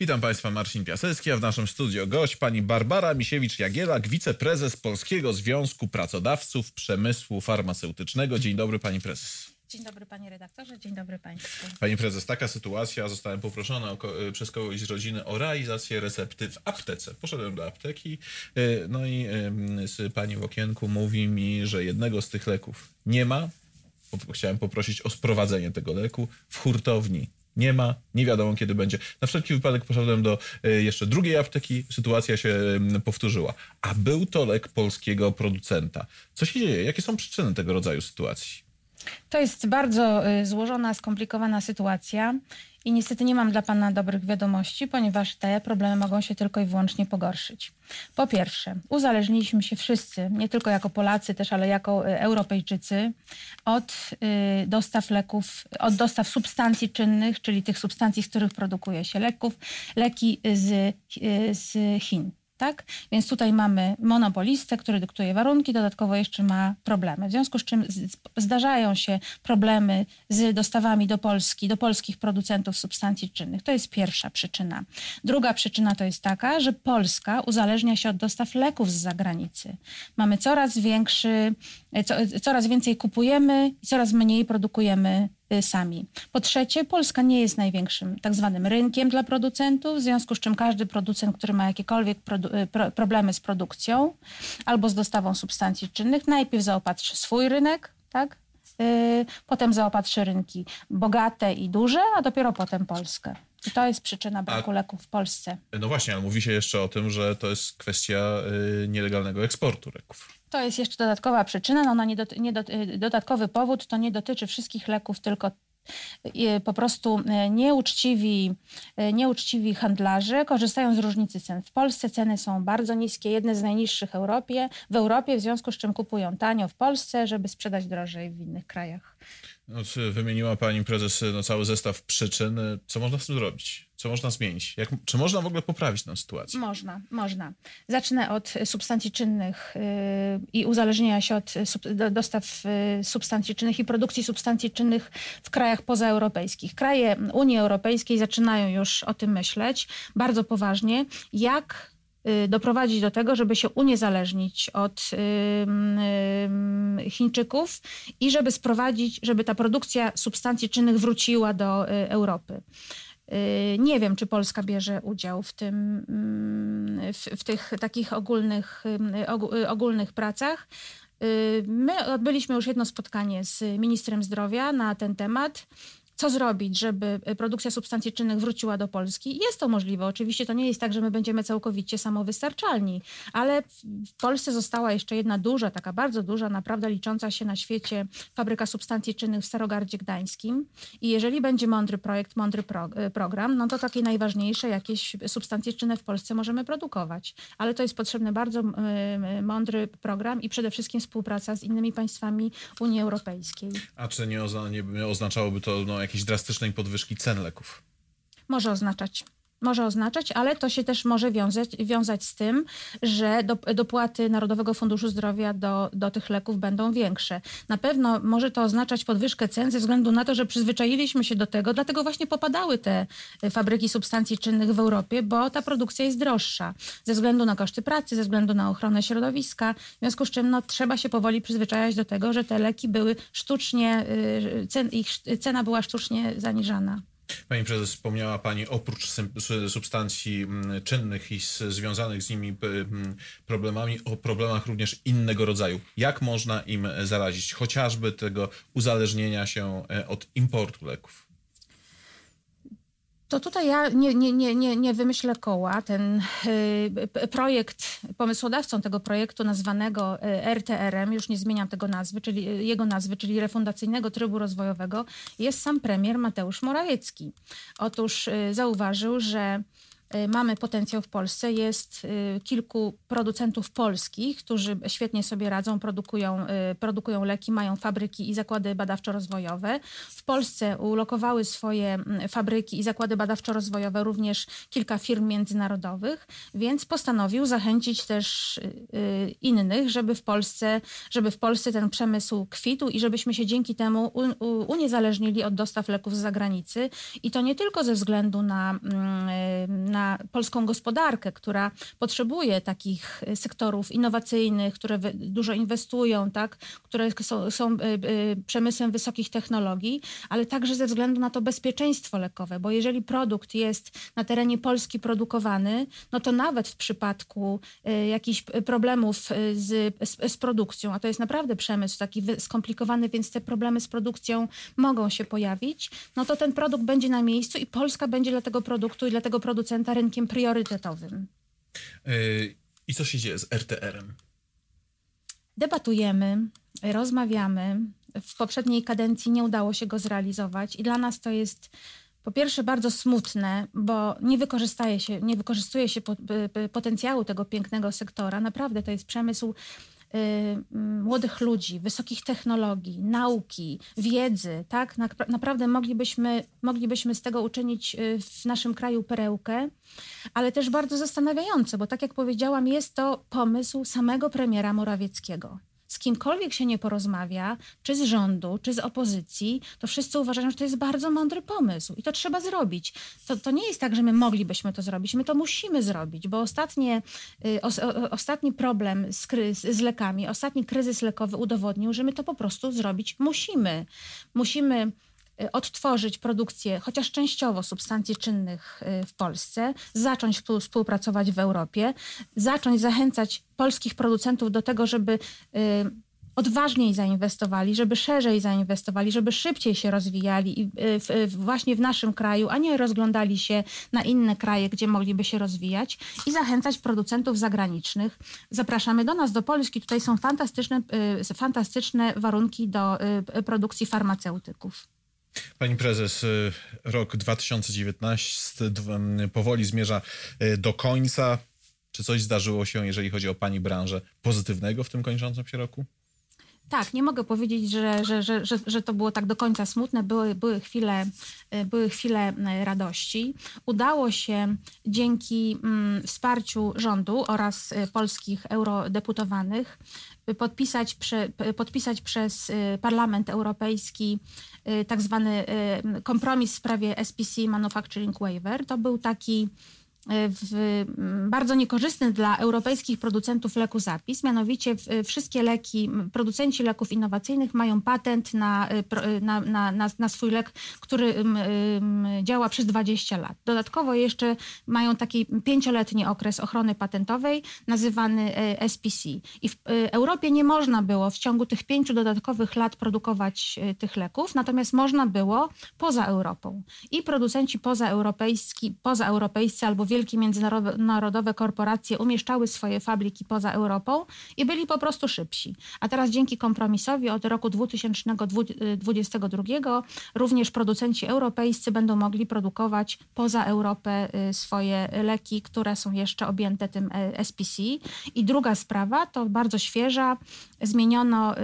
Witam Państwa, Marcin Piasecki, a w naszym studio gość pani Barbara Misiewicz-Jagielak, wiceprezes Polskiego Związku Pracodawców Przemysłu Farmaceutycznego. Dzień dobry Pani Prezes. Dzień dobry panie redaktorze, dzień dobry państwu. Pani prezes, taka sytuacja, zostałem poproszony o, przez kogoś z rodziny o realizację recepty w aptece. Poszedłem do apteki, y, no i pani w okienku mówi mi, że jednego z tych leków nie ma. Chciałem poprosić o sprowadzenie tego leku w hurtowni nie ma, nie wiadomo kiedy będzie. Na wszelki wypadek poszedłem do y, jeszcze drugiej apteki, sytuacja się powtórzyła. A był to lek polskiego producenta. Co się dzieje? Jakie są przyczyny tego rodzaju sytuacji? To jest bardzo y, złożona, skomplikowana sytuacja i niestety nie mam dla Pana dobrych wiadomości, ponieważ te problemy mogą się tylko i wyłącznie pogorszyć. Po pierwsze, uzależniliśmy się wszyscy, nie tylko jako Polacy też, ale jako y, Europejczycy, od y, dostaw leków, od dostaw substancji czynnych, czyli tych substancji, z których produkuje się leków, leki z, z Chin tak? Więc tutaj mamy monopolistę, który dyktuje warunki, dodatkowo jeszcze ma problemy. W związku z czym zdarzają się problemy z dostawami do Polski, do polskich producentów substancji czynnych. To jest pierwsza przyczyna. Druga przyczyna to jest taka, że Polska uzależnia się od dostaw leków z zagranicy. Mamy coraz większy, coraz więcej kupujemy i coraz mniej produkujemy sami. Po trzecie, Polska nie jest największym tak zwanym rynkiem dla producentów, w związku z czym każdy producent, który ma jakiekolwiek y, pro problemy z produkcją albo z dostawą substancji czynnych, najpierw zaopatrzy swój rynek, tak? Yy, potem zaopatrzy rynki bogate i duże, a dopiero potem Polskę. I to jest przyczyna braku a, leków w Polsce. No właśnie, ale mówi się jeszcze o tym, że to jest kwestia yy, nielegalnego eksportu leków. To jest jeszcze dodatkowa przyczyna. No ona nie, doty, nie doty, dodatkowy powód to nie dotyczy wszystkich leków, tylko po prostu e, nieuczciwi, nieuczciwi handlarze korzystają z różnicy cen. W Polsce ceny są bardzo niskie, jedne z najniższych Europie, w Europie, w związku z czym kupują tanio w Polsce, żeby sprzedać drożej w innych krajach. No, wymieniła pani prezes no, cały zestaw przyczyn. Co można z tym zrobić? Co można zmienić? Jak, czy można w ogóle poprawić tę sytuację? Można, można. Zacznę od substancji czynnych yy, i uzależnienia się od sub, dostaw yy, substancji czynnych i produkcji substancji czynnych w krajach pozaeuropejskich. Kraje Unii Europejskiej zaczynają już o tym myśleć bardzo poważnie, jak doprowadzić do tego, żeby się uniezależnić od Chińczyków i żeby sprowadzić, żeby ta produkcja substancji czynnych wróciła do y, Europy. Y, nie wiem, czy Polska bierze udział w, tym, w, w tych takich ogólnych, ogólnych pracach. My odbyliśmy już jedno spotkanie z ministrem zdrowia na ten temat co zrobić, żeby e, produkcja substancji czynnych wróciła do Polski. Jest to możliwe. Oczywiście to nie jest tak, że my będziemy całkowicie samowystarczalni, ale w Polsce została jeszcze jedna duża, taka bardzo duża, naprawdę licząca się na świecie fabryka substancji czynnych w Starogardzie Gdańskim. I jeżeli będzie mądry projekt, mądry pro, e, program, no to takie najważniejsze jakieś substancje czynne w Polsce możemy produkować. Ale to jest potrzebny bardzo mądry program i przede wszystkim współpraca z innymi państwami Unii Europejskiej. A czy nie, ozna, nie oznaczałoby to no, jakiejś drastycznej podwyżki cen leków? Może oznaczać może oznaczać, ale to się też może wiązać, wiązać z tym, że dopłaty Narodowego Funduszu Zdrowia do, do tych leków będą większe. Na pewno może to oznaczać podwyżkę cen ze względu na to, że przyzwyczailiśmy się do tego, dlatego właśnie popadały te fabryki substancji czynnych w Europie, bo ta produkcja jest droższa ze względu na koszty pracy, ze względu na ochronę środowiska, w związku z czym no, trzeba się powoli przyzwyczajać do tego, że te leki były sztucznie, y, cen, ich cena była sztucznie zaniżana. Pani prezes, wspomniała Pani oprócz substancji czynnych i związanych z nimi problemami, o problemach również innego rodzaju. Jak można im zarazić? Chociażby tego uzależnienia się e, od importu leków. To tutaj ja nie, nie, nie, nie, nie wymyślę koła. Ten y, projekt, pomysłodawcą tego projektu nazwanego y, RTR-em, już nie zmieniam tego nazwy, czyli y, jego nazwy, czyli refundacyjnego trybu rozwojowego, jest sam premier Mateusz Morawiecki. Otóż zauważył, że mamy potencjał w Polsce. Jest y, kilku producentów polskich, którzy świetnie sobie radzą, produkują, y, produkują leki, mają fabryki i zakłady badawczo-rozwojowe. W Polsce ulokowały swoje fabryki i zakłady badawczo-rozwojowe również kilka firm międzynarodowych, więc postanowił zachęcić też innych, żeby w Polsce, żeby w Polsce ten przemysł kwitł i żebyśmy się dzięki temu uniezależnili od dostaw leków z zagranicy. I to nie tylko ze względu na, na na polską gospodarkę, która potrzebuje takich sektorów innowacyjnych, które dużo inwestują, tak? które są, są przemysłem wysokich technologii, ale także ze względu na to bezpieczeństwo lekowe, bo jeżeli produkt jest na terenie Polski produkowany, no to nawet w przypadku jakichś problemów z, z, z produkcją, a to jest naprawdę przemysł taki skomplikowany, więc te problemy z produkcją mogą się pojawić, no to ten produkt będzie na miejscu i Polska będzie dla tego produktu i dla tego producenta rynkiem priorytetowym. Yy, I co się dzieje z RTR-em? Debatujemy, rozmawiamy. W poprzedniej kadencji nie udało się go zrealizować i dla nas to jest po pierwsze bardzo smutne, bo nie, wykorzystaje się, nie wykorzystuje się potencjału tego pięknego sektora. Naprawdę to jest przemysł y, młodych ludzi, wysokich technologii, nauki, wiedzy, tak? Naprawdę moglibyśmy, moglibyśmy z tego uczynić y, w naszym kraju perełkę, ale też bardzo zastanawiające, bo tak jak powiedziałam, jest to pomysł samego premiera Morawieckiego z kimkolwiek się nie porozmawia, czy z rządu, czy z opozycji, to wszyscy uważają, że to jest bardzo mądry pomysł i to trzeba zrobić. To, to nie jest tak, że my moglibyśmy to zrobić, my to musimy zrobić, bo ostatnie, y, o, ostatni problem z, z lekami, ostatni kryzys lekowy udowodnił, że my to po prostu zrobić musimy. Musimy odtworzyć produkcję chociaż częściowo substancji czynnych y, w Polsce, zacząć współpracować w Europie, zacząć zachęcać polskich producentów do tego, żeby y, odważniej zainwestowali, żeby szerzej zainwestowali, żeby szybciej się rozwijali właśnie w naszym kraju, a nie rozglądali się na inne kraje, gdzie mogliby się rozwijać i zachęcać producentów zagranicznych. Zapraszamy do nas, do Polski. Tutaj są fantastyczne, fantastyczne warunki do produkcji farmaceutyków. Pani prezes, y, rok 2019 powoli zmierza y, do końca. Czy coś zdarzyło się, jeżeli chodzi o Pani branżę, pozytywnego w tym kończącym się roku? Tak, nie mogę powiedzieć, że, że, że, że, to było tak do końca smutne. Były, były, chwile, y, były chwile radości. Udało się dzięki wsparciu rządu oraz polskich eurodeputowanych podpisać, prze, podpisać przez Parlament Europejski tak zwany kompromis w sprawie SPC Manufacturing Waiver. To był taki w, bardzo niekorzystny dla europejskich producentów leku zapis. Mianowicie wszystkie leki, producenci leków innowacyjnych mają patent na, na, na, na, na swój lek, który działa przez 20 lat. Dodatkowo jeszcze mają taki pięcioletni okres ochrony patentowej nazywany e, SPC. I w e, Europie nie można było w ciągu tych pięciu dodatkowych lat produkować e, tych leków, natomiast można było poza Europą. I producenci pozaeuropejscy, pozaeuropejscy albo wielcy wielkie międzynarodowe korporacje umieszczały swoje fabryki poza Europą i byli po prostu szybsi. A teraz dzięki kompromisowi od roku 2022 również producenci europejscy będą mogli produkować poza Europę y, swoje leki, które są jeszcze objęte tym y, SPC. I druga sprawa to bardzo świeża, zmieniono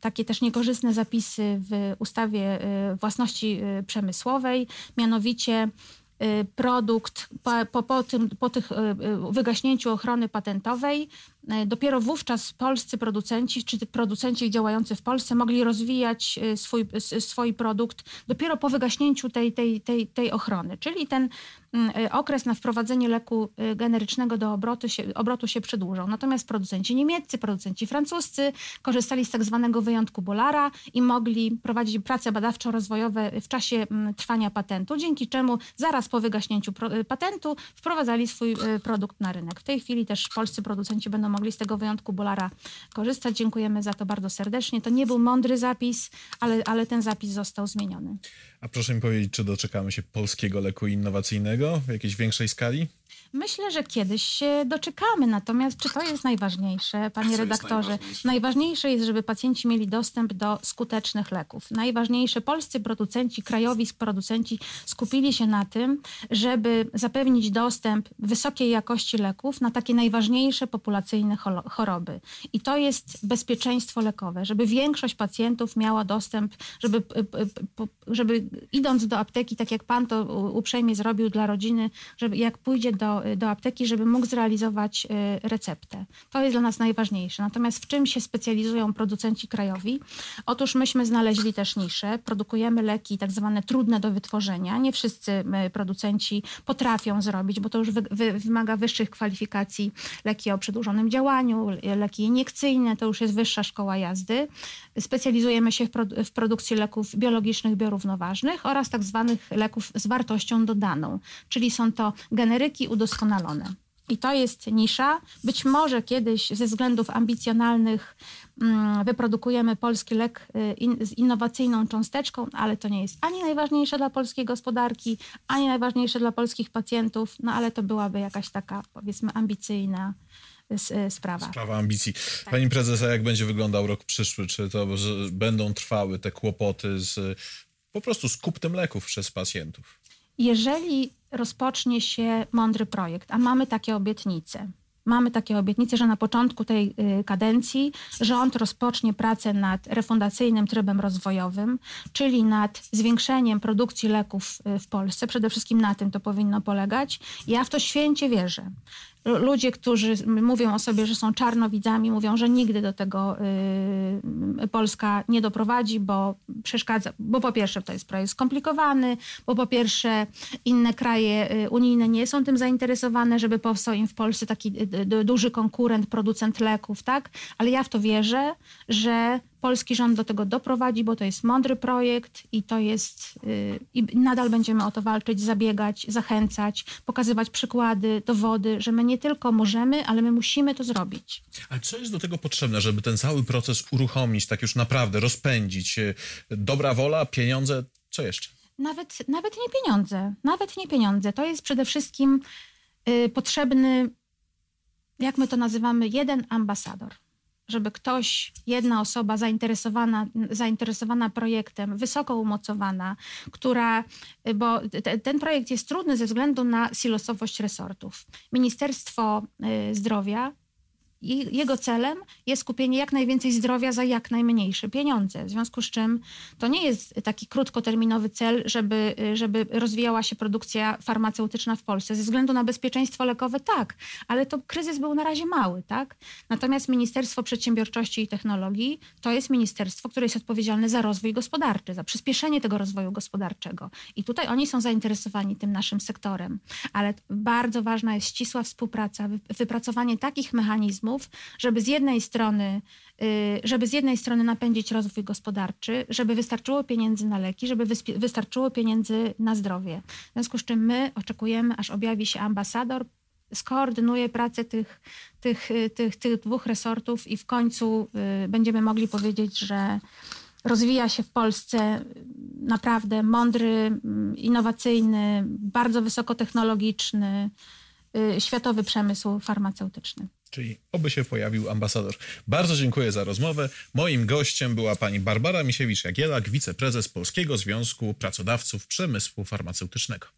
takie też niekorzystne zapisy w ustawie y, własności przemysłowej, mianowicie produkt po, po, po, tym, po tych y, y, wygaśnięciu ochrony patentowej dopiero wówczas polscy producenci, czy producenci działający w Polsce mogli rozwijać e, swój, swój produkt dopiero po wygaśnięciu tej, tej, tej, tej ochrony. Czyli ten mm, e, okres na wprowadzenie leku generycznego do obrotu się, obrotu się przedłużał. Natomiast producenci niemieccy, producenci francuscy korzystali z tak zwanego wyjątku Bolara i mogli prowadzić prace badawczo-rozwojowe w czasie mm, trwania patentu, dzięki czemu zaraz po wygaśnięciu patentu wprowadzali swój produkt na rynek. W tej chwili też polscy producenci będą mogli z tego wyjątku Bolara korzystać. Dziękujemy za to bardzo serdecznie. To nie był mądry zapis, ale, ale ten zapis został zmieniony. A proszę mi powiedzieć, czy doczekamy się polskiego leku innowacyjnego w jakiejś większej skali? Myślę, że kiedyś się doczekamy. Natomiast czy to jest najważniejsze, panie redaktorze? Jest najważniejsze? najważniejsze jest, żeby pacjenci mieli dostęp do skutecznych leków. Najważniejsze, polscy producenci, krajowi producenci skupili się na tym, żeby zapewnić dostęp wysokiej jakości leków na takie najważniejsze populacyjne choroby. I to jest bezpieczeństwo lekowe, żeby większość pacjentów miała dostęp, żeby, żeby idąc do apteki, tak jak pan to uprzejmie zrobił dla rodziny, żeby jak pójdzie do, do apteki, żeby mógł zrealizować y, receptę. To jest dla nas najważniejsze. Natomiast w czym się specjalizują producenci krajowi? Otóż myśmy znaleźli też niszę. Produkujemy leki tak zwane trudne do wytworzenia. Nie wszyscy producenci potrafią zrobić, bo to już wy, wy, wymaga wyższych kwalifikacji. Leki o przedłużonym działaniu, leki iniekcyjne, to już jest wyższa szkoła jazdy. Specjalizujemy się w, w produkcji leków biologicznych, biorównoważnych oraz tak zwanych leków z wartością dodaną, czyli są to generyki udoskonalone. I to jest nisza. Być może kiedyś ze względów ambicjonalnych mm, wyprodukujemy polski lek y, in, z innowacyjną cząsteczką, ale to nie jest ani najważniejsze dla polskiej gospodarki, ani najważniejsze dla polskich pacjentów, no ale to byłaby jakaś taka, powiedzmy, ambicyjna sprawa. Sprawa ambicji. Tak. Pani prezes, a jak będzie wyglądał rok przyszły? Czy to będą trwały te kłopoty z po prostu z kupnem leków przez pacjentów? jeżeli rozpocznie się mądry projekt, a mamy takie obietnice, mamy takie obietnice, że na początku tej y, kadencji rząd rozpocznie pracę nad refundacyjnym trybem rozwojowym, czyli nad zwiększeniem produkcji leków y, w Polsce. Przede wszystkim na tym to powinno polegać. Ja w to święcie wierzę ludzie, którzy mówią o sobie, że są czarnowidzami, mówią, że nigdy do tego y, Polska nie doprowadzi, bo przeszkadza, bo po pierwsze to jest projekt skomplikowany, bo po pierwsze inne kraje y, unijne nie są tym zainteresowane, żeby powstał im w Polsce taki y, duży konkurent, producent leków, tak? Ale ja w to wierzę, że polski rząd do tego doprowadzi, bo to jest mądry projekt i to jest, yy, i nadal będziemy o to walczyć, zabiegać, zachęcać, pokazywać przykłady, dowody, że my nie tylko możemy, ale my musimy to zrobić. Ale co jest do tego potrzebne, żeby ten cały proces uruchomić, tak już naprawdę rozpędzić? Y, dobra wola, pieniądze, co jeszcze? Nawet, nawet nie pieniądze, nawet nie pieniądze. To jest przede wszystkim yy, potrzebny, jak my to nazywamy, jeden ambasador żeby ktoś, jedna osoba zainteresowana, zainteresowana projektem, wysoko umocowana, która, bo te, ten projekt jest trudny ze względu na silosowość resortów. Ministerstwo y, Zdrowia jego celem jest kupienie jak najwięcej zdrowia za jak najmniejsze pieniądze. W związku z czym to nie jest taki krótkoterminowy cel, żeby, żeby rozwijała się produkcja farmaceutyczna w Polsce. Ze względu na bezpieczeństwo lekowe tak, ale to kryzys był na razie mały, tak? Natomiast Ministerstwo Przedsiębiorczości i Technologii to jest ministerstwo, które jest odpowiedzialne za rozwój gospodarczy, za przyspieszenie tego rozwoju gospodarczego. I tutaj oni są zainteresowani tym naszym sektorem. Ale bardzo ważna jest ścisła współpraca, wypracowanie takich mechanizmów, żeby z jednej strony, y, żeby z jednej strony napędzić rozwój gospodarczy, żeby wystarczyło pieniędzy na leki, żeby wystarczyło pieniędzy na zdrowie. W związku z czym my oczekujemy, aż objawi się ambasador, skoordynuje pracę tych, tych, y, tych, tych dwóch resortów i w końcu y, będziemy mogli powiedzieć, że rozwija się w Polsce naprawdę mądry, mm, innowacyjny, bardzo wysokotechnologiczny, światowy przemysł farmaceutyczny. Czyli oby się pojawił ambasador. Bardzo dziękuję za rozmowę. Moim gościem była pani Barbara Misiewicz-Jagielak, wiceprezes Polskiego Związku Pracodawców Przemysłu Farmaceutycznego.